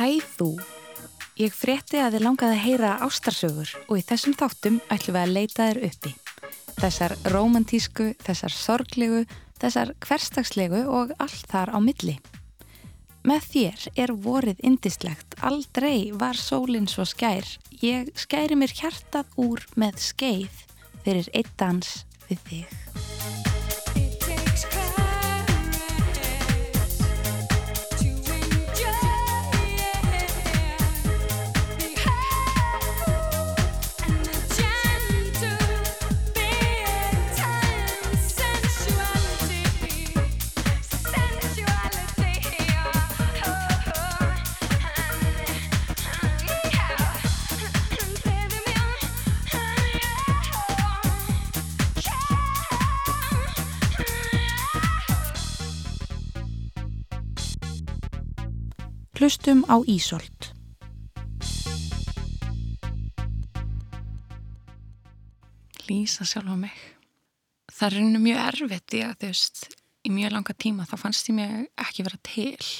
Hæ þú! Ég frétti að þið langaði að heyra ástarsögur og í þessum þáttum ætlum við að leita þér uppi. Þessar romantísku, þessar sorglegu, þessar hverstagslegu og allt þar á milli. Með þér er vorið indislegt, aldrei var sólinn svo skær. Ég skæri mér hjartað úr með skeið fyrir eitt dans við þig. Hlustum á Ísolt. Lýsa sjálfa mig. Það er rauninu mjög erfitt í að þú veist, í mjög langa tíma þá fannst ég mig ekki vera til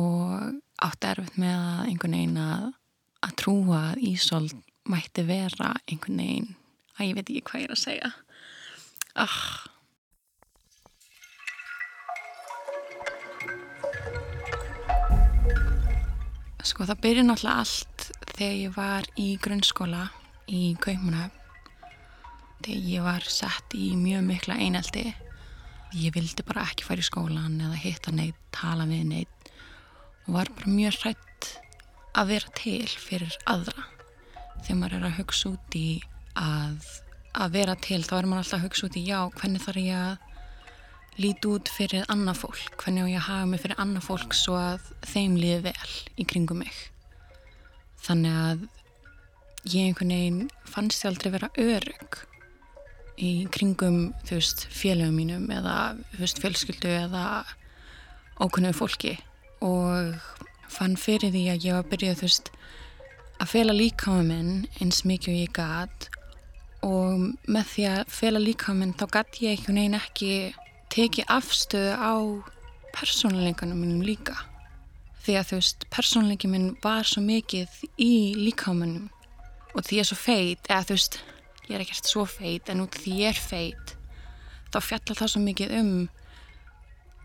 og átti erfitt með að einhvern veginn að, að trúa að Ísolt mætti vera einhvern veginn að ég veit ekki hvað ég er að segja. Ah, Sko það byrja náttúrulega allt þegar ég var í grunnskóla í Kaupmannhöfn. Þegar ég var sett í mjög mikla eineldi. Ég vildi bara ekki fara í skólan eða hitta neitt, tala við neitt og var bara mjög hrætt að vera til fyrir aðra. Þegar maður er að hugsa út í að, að vera til þá er maður alltaf að hugsa út í já, hvernig þarf ég að líti út fyrir annað fólk, hvernig ég hafa mig fyrir annað fólk svo að þeim líði vel í kringum mig. Þannig að ég einhvern veginn fannst ég aldrei vera örug í kringum, þú veist, félögum mínum eða, þú veist, fjölskyldu eða ókunnuðu fólki. Og fann fyrir því að ég var að byrja, þú veist, að fela líkáma minn eins mikið og ég gæt og með því að fela líkáma minn þá gæt ég einhvern veginn ekki tekið afstöðu á persónuleikanum mínum líka. Því að þú veist, persónuleikin minn var svo mikið í líkámanum og því ég er svo feit eða þú veist, ég er ekkert svo feit en út því ég er feit þá fjallar það svo mikið um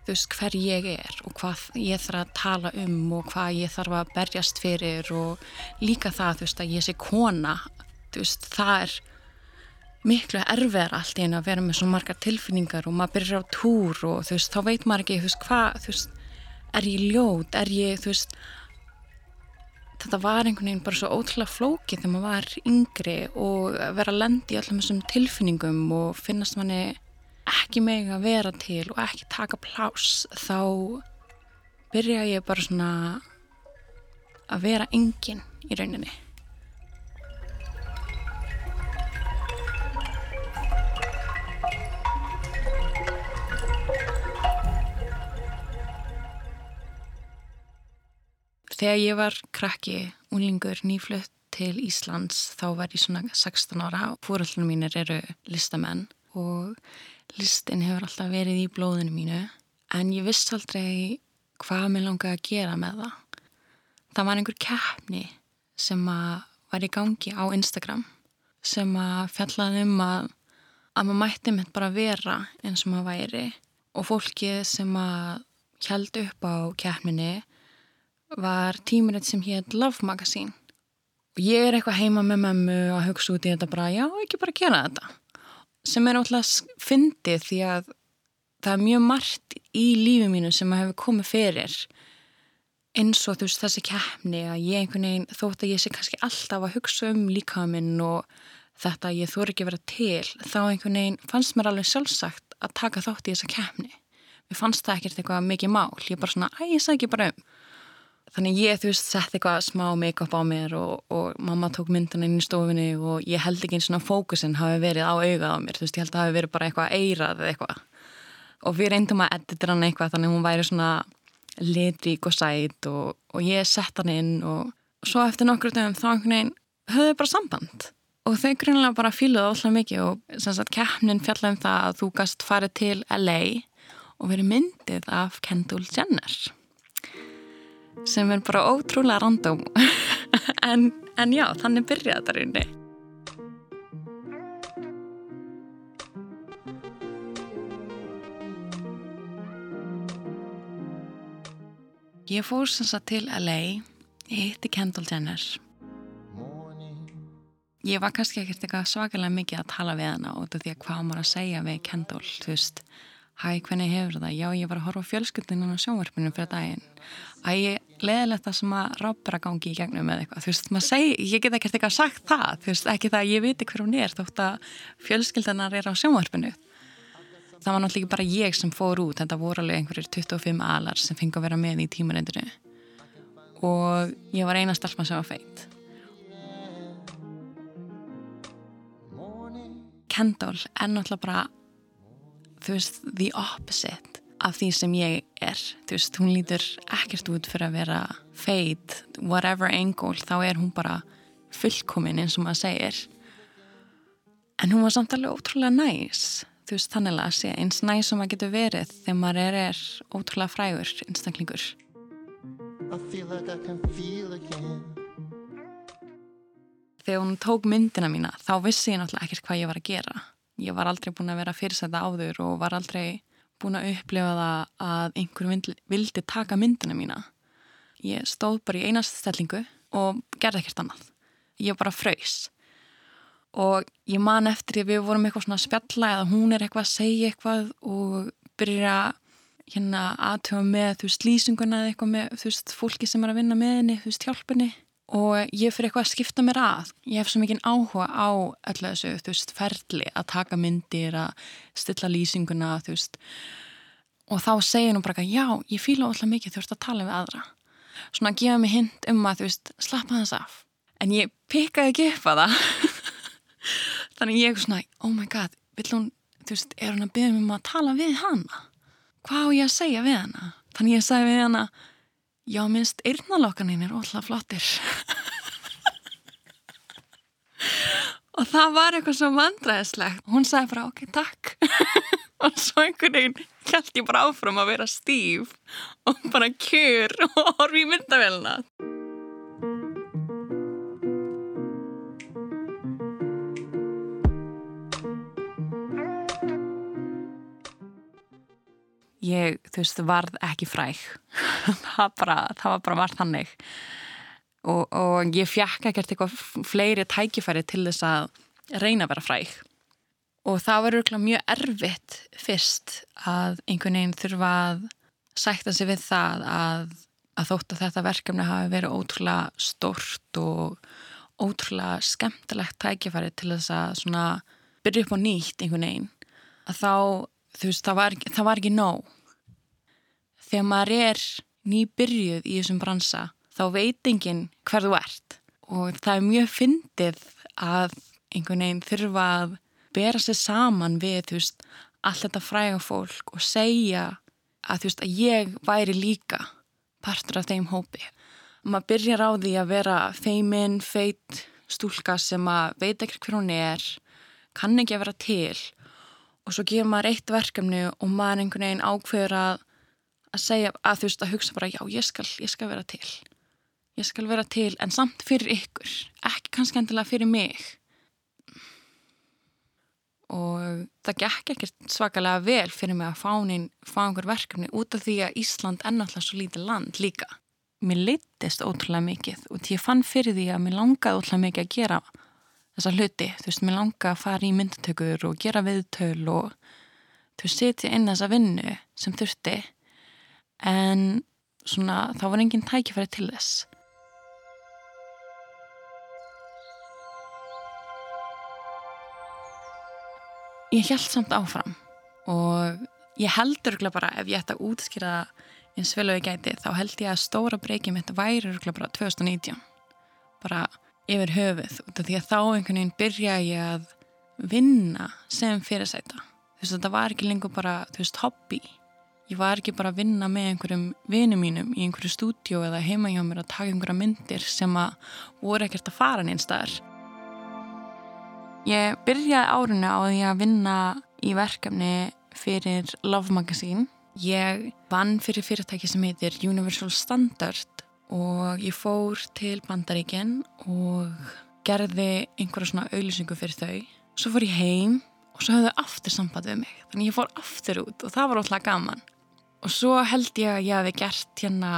þú veist, hver ég er og hvað ég þarf að tala um og hvað ég þarf að berjast fyrir og líka það, þú veist, að ég sé kona þú veist, það er miklu erfiðar allt í einu að vera með svona margar tilfinningar og maður byrjar á túr og þú veist, þá veit maður ekki, þú veist, hvað, þú veist, er ég ljót, er ég, þú veist, þetta var einhvern veginn bara svo ótrúlega flókið þegar maður var yngri og vera að lendi í allum þessum tilfinningum og finnast manni ekki meg að vera til og ekki taka plás, þá byrja ég bara svona að vera engin í rauninni. Þegar ég var krakki, unlingur, nýflutt til Íslands, þá var ég svona 16 ára og fóröldunum mínir eru listamenn og listin hefur alltaf verið í blóðinu mínu en ég viss aldrei hvað mér langaði að gera með það. Það var einhver keppni sem var í gangi á Instagram sem að fjallaði um að, að maður mætti mitt bara vera eins og maður væri og fólkið sem að held upp á keppninni var tímuritt sem hétt Love Magazine. Og ég er eitthvað heima með mömmu og hugsa út í þetta bara, já, ekki bara gera þetta. Sem er ótrúlega fyndið því að það er mjög margt í lífið mínu sem hefur komið fyrir. Eins og þú veist þessi keppni að ég einhvern veginn þótt að ég sé kannski alltaf að hugsa um líkaminn og þetta að ég þóri ekki vera til þá einhvern veginn fannst mér alveg sjálfsagt að taka þátt í þessa keppni. Mér fannst það ekkert eitthvað mikið mál. Ég bara svona, æ, ég sagði ekki bara um þannig ég, þú veist, sett eitthvað smá make-up á mér og, og mamma tók myndana inn í stofinni og ég held ekki eins og fókusin hafi verið á augað á mér. Þú veist, ég held að hafi verið bara eitthvað eirað eða eitthvað. Og við reyndum að editra hann eitthvað þannig hún væri svona litrík og sæt og, og ég sett hann inn og, og svo eftir nokkru dögum þá einhvern veginn höfðu bara samband. Og þau grunlega bara fíluði alltaf mikið og sem sagt keppnin fjallaði um það að þú gast farið til LA og verið myndið af Kendall Jenner sem er bara ótrúlega random en, en já, þannig byrjaði þetta rauninni Ég fór sem sagt til LA, ég hitti Kendall Jenner. Ég var kannski ekkert eitthvað svakalega mikið að tala við hana út af því að hvað maður að segja við Kendall, þú veist, hæ, hvernig hefur það? Já, ég var að horfa á sjónvarpinu fyrir daginn. Æ, leðilegt það sem að rápera gangi í gegnum eða eitthvað, þú veist, maður segi, ég get ekkert eitthvað sagt það, þú veist, ekki það að ég viti hver hún er þótt að fjölskyldanar er á sjónvarpinu. Það var náttúrulega bara ég sem fór út þetta voru alveg einhverjir 25 alar sem fengi að vera með í tímarendinu og ég var eina stelpa sem var feitt Kendall er náttúrulega bara þú veist, the opposite af því sem ég þú veist, hún lítur ekkert út fyrir að vera feitt, whatever angle þá er hún bara fullkomin eins og maður segir. En hún var samt alveg ótrúlega næs. Þú veist þannig að sé eins næ sem að getur verið þegar maður er, er ótrúlega frægur einstaklingur. Þegar hún tók myndina mína þá vissi ég náttúrulega ekkert hvað ég var að gera. Ég var aldrei búin að vera fyrirsæta áður og var aldrei búin að upplifa það að einhver vildi taka myndina mína. Ég stóð bara í einast stellingu og gerði ekkert annað. Ég bara fröys og ég man eftir að við vorum eitthvað svona að spjalla eða hún er eitthvað að segja eitthvað og byrja hérna aðtöfa með þú veist lýsinguna eða eitthvað með þú veist fólki sem er að vinna með henni, þú veist hjálpunni og ég fyrir eitthvað að skipta mér að. Ég hef svo mikið áhuga á öllu þessu þú veist ferli að taka myndir að stilla lýsinguna þú veist. Og þá segir hún bara já, ég fýla alltaf mikið þú veist að tala við aðra. Svona að gefa mig hint um að þú veist slappa þess af. En ég pikkaði ekki upp að það. Þannig ég er svona, oh my god vill hún, þú veist, er hún að byrja um að tala við hana? Hvað á ég að segja við hana? Þannig ég sagði við hana já, minnst, eirnalokkanin er ótrúlega flottir. Og það var eitthvað svo vandræðislegt. Hún sagði bara, ok, takk. Og svo einhvern veginn held ég bara áfram að vera stíf og bara kjur og horfi í myndavélina ég, þú veist, varð ekki fræk það, bara, það var bara varð þannig. Og, og ég fjekk ekkert eitthvað fleiri tækifæri til þess að reyna að vera fræk og það var örgulega mjög erfitt fyrst að einhvern veginn þurfa að sækta sig við það að, að þótt að þetta verkefni hafi verið ótrúlega stort og ótrúlega skemmtilegt tækifæri til þess að svona byrja upp á nýtt einhvern veginn að þá þú veist, það var, það var ekki nóg. Þegar maður er nýbyrjuð í þessum bransa, þá veit enginn hver þú ert. Og það er mjög fyndið að einhvern veginn þurfa að bera sér saman við, þú veist, allt þetta fræga fólk og segja að, þú veist, að ég væri líka partur af þeim hópi. Maður byrjar á því að vera feiminn, feit, stúlka sem að veit ekkert hver hún er, kann ekki að vera til og svo gefur maður eitt verkefni og maður einhvern veginn ákveður að, að segja, að þú veist, að hugsa bara já, ég skal, ég skal vera til. Ég skal vera til, en samt fyrir ykkur ekki kannski endilega fyrir mig. Og það gekk ekkert svakalega vel fyrir mig að fá, nein, fá einhver verkefni út af því að Ísland er náttúrulega svo lítið land líka. Mér litist ótrúlega mikið og ég fann fyrir því að mér langaði ótrúlega mikið að gera þessa hluti, þú veist, mér langa að fara í myndatökur og gera viðtöl og þú veist, setja inn þessa vinnu sem þurfti en svona, þá var enginn tækifæri til þess. Ég held samt áfram og ég heldur bara ef ég ætti að útskýra eins vel og ég gæti þá held ég að stóra breykið mitt væri bara 2019 bara yfir höfuð af því að þá einhvern veginn byrja ég að vinna sem fyrirsæta. Þú veist þetta var ekki lengur bara þú veist hobby ég var ekki bara að vinna með einhverjum vinum mínum í einhverju stúdjó eða heima hjá mér að taka einhverja myndir sem að voru ekkert að fara neins staðar ég byrjaði árinu á því að vinna í verkefni fyrir Love Magazine ég vann fyrir fyrirtæki sem heitir Universal Standard og ég fór til Bandaríkinn og gerði einhverja svona auðlýsingu fyrir þau. Svo fór ég heim og svo höfðu aftur samband við mig. Þannig ég fór aftur út og það var ótrúlega gaman. Og svo held ég að ég hafi gert hérna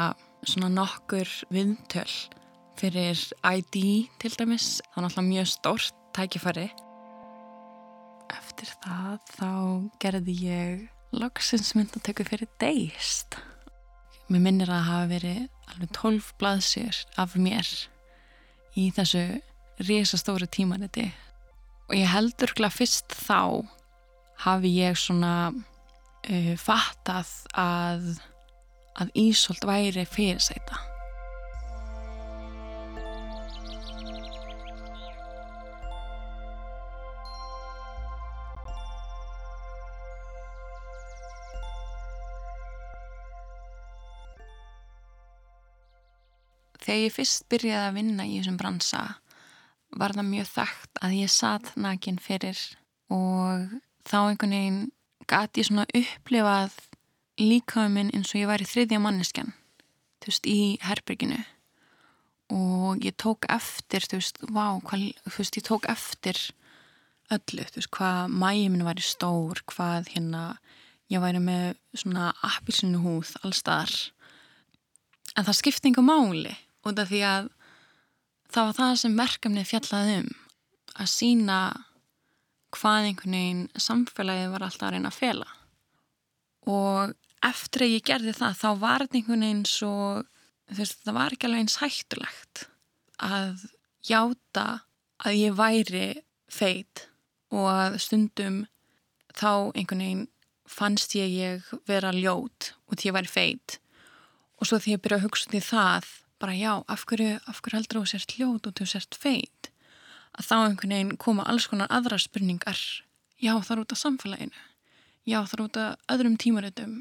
svona nokkur viðtöl fyrir ID til dæmis. Það var náttúrulega mjög stórt tækifæri. Eftir það þá gerði ég loksins myndatöku fyrir Deist. Mér minnir að það hafa verið alveg 12 blaðsjör af mér í þessu risastóru tímaniti og ég heldur glæð fyrst þá hafi ég svona uh, fattað að að Ísolt væri fyrirsæta. Þegar ég fyrst byrjaði að vinna í þessum bransa var það mjög þekkt að ég satt nakin fyrir og þá einhvern veginn gæti ég svona upplifað líkaðu minn eins og ég var í þriðja manneskjan þú veist, í herbyrginu og ég tók eftir þú veist, vá, hvað, þú veist, ég tók eftir öllu, þú veist, hvað mæjum minn væri stór, hvað hérna ég væri með svona appilsinu húð allstaðar en það skipti einhver máli út af því að það var það sem verkefnið fjallaði um að sína hvað einhvern veginn samfélagið var alltaf að reyna að fela. Og eftir að ég gerði það þá var þetta einhvern veginn svo veist, það var ekki alveg eins hættulegt að játa að ég væri feit og að stundum þá einhvern veginn fannst ég ég vera ljót og því ég væri feit. Og svo því ég byrja að hugsa til það bara já, af hverju, af hverju heldur þú sért ljót og þú sért feit að þá einhvern veginn koma alls konar aðra spurningar. Já, það er út af samfélaginu. Já, það er út af öðrum tímaritum.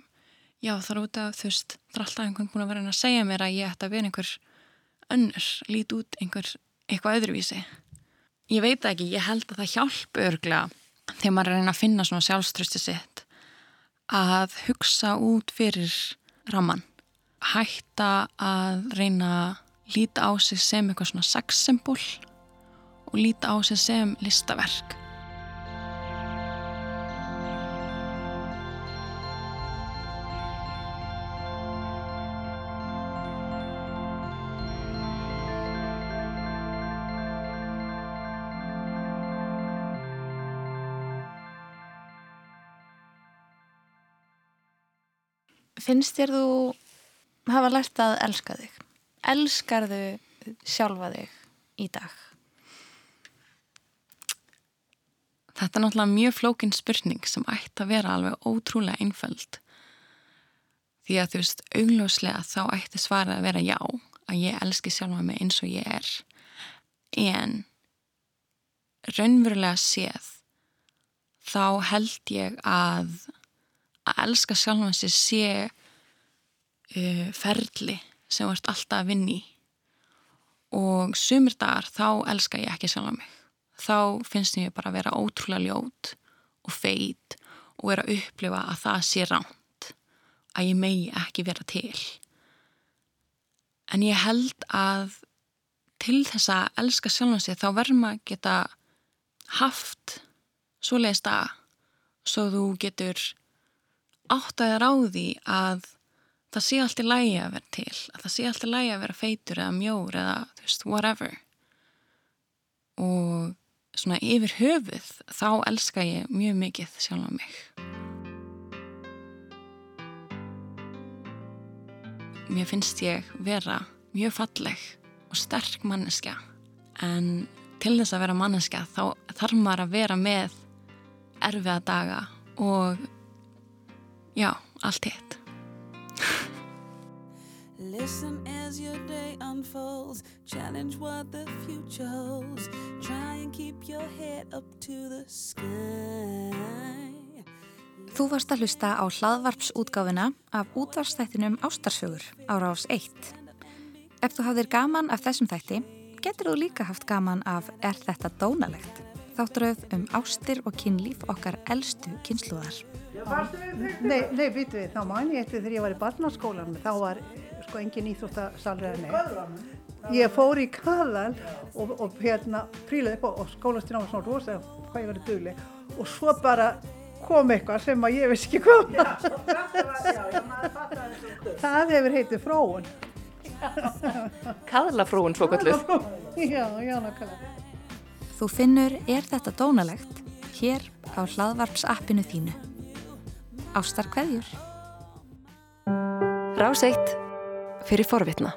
Já, það er út af, þú veist það er alltaf einhvern búin að vera að segja mér að ég ætti að vera einhver önnur, lít út einhver, eitthvað öðruvísi. Ég veit ekki, ég held að það hjálpu örgla þegar maður er að reyna að finna svona sjálfströsti sitt að hugsa út fyrir raman hætta að reyna að líta á sig sem eitthvað svona sexsymbol og líta á sig sem listaverk. Finnst þér þú hafa lært að elska þig? Elskar þau sjálfa þig í dag? Þetta er náttúrulega mjög flókin spurning sem ætti að vera alveg ótrúlega einföld. Því að þú veist, augljóslega þá ætti svarað að vera já, að ég elski sjálfa mig eins og ég er. En raunverulega séð þá held ég að að elska sjálfa sig sé uh, ferli sem ert alltaf að vinni og sumir dagar þá elska ég ekki sjálf mig þá finnst ég bara að vera ótrúlega ljót og feit og vera að upplifa að það sé ránt að ég megi ekki vera til. En ég held að til þess að elska sjálf sig þá verður maður geta haft svo leiðist að svo þú getur átt að ráði að það sé allt í lægi að vera til að það sé allt í lægi að vera feitur eða mjór eða þú veist, whatever. Og svona yfir höfuð þá elska ég mjög mikið sjálf á mig. Mér finnst ég vera mjög falleg og sterk manneskja en til þess að vera manneskja þá þarf maður að vera með erfiða daga og já, allt hitt Listen as your day unfolds Challenge what the future holds keep your head up to the sky Þú varst að hlusta á hlaðvarpsútgáfina af útvarstættinum Ástarsögur ára ás 1. Ef þú hafðir gaman af þessum þætti, getur þú líka haft gaman af Er þetta dónalegt? Þátturöð um ástir og kynlíf okkar eldstu kynsluðar. Nei, nei, býtu við, þá man ég eftir þegar ég var í barnaskólanum, þá var sko engin íþróttasalriðinni. Ég fór í kaðal og, og hérna prílaði upp og skólastjóna var svona rosa hvað ég verið dugleg og svo bara kom eitthvað sem að ég veist ekki hvað. Það hefur heitið fróun. Kaðlafrúin svo kalluð. Já, já, nákvæmlega. Þú finnur er þetta dónalegt hér á hlaðvarpsappinu þínu. Ástar hverjur? Rás eitt fyrir forvitna.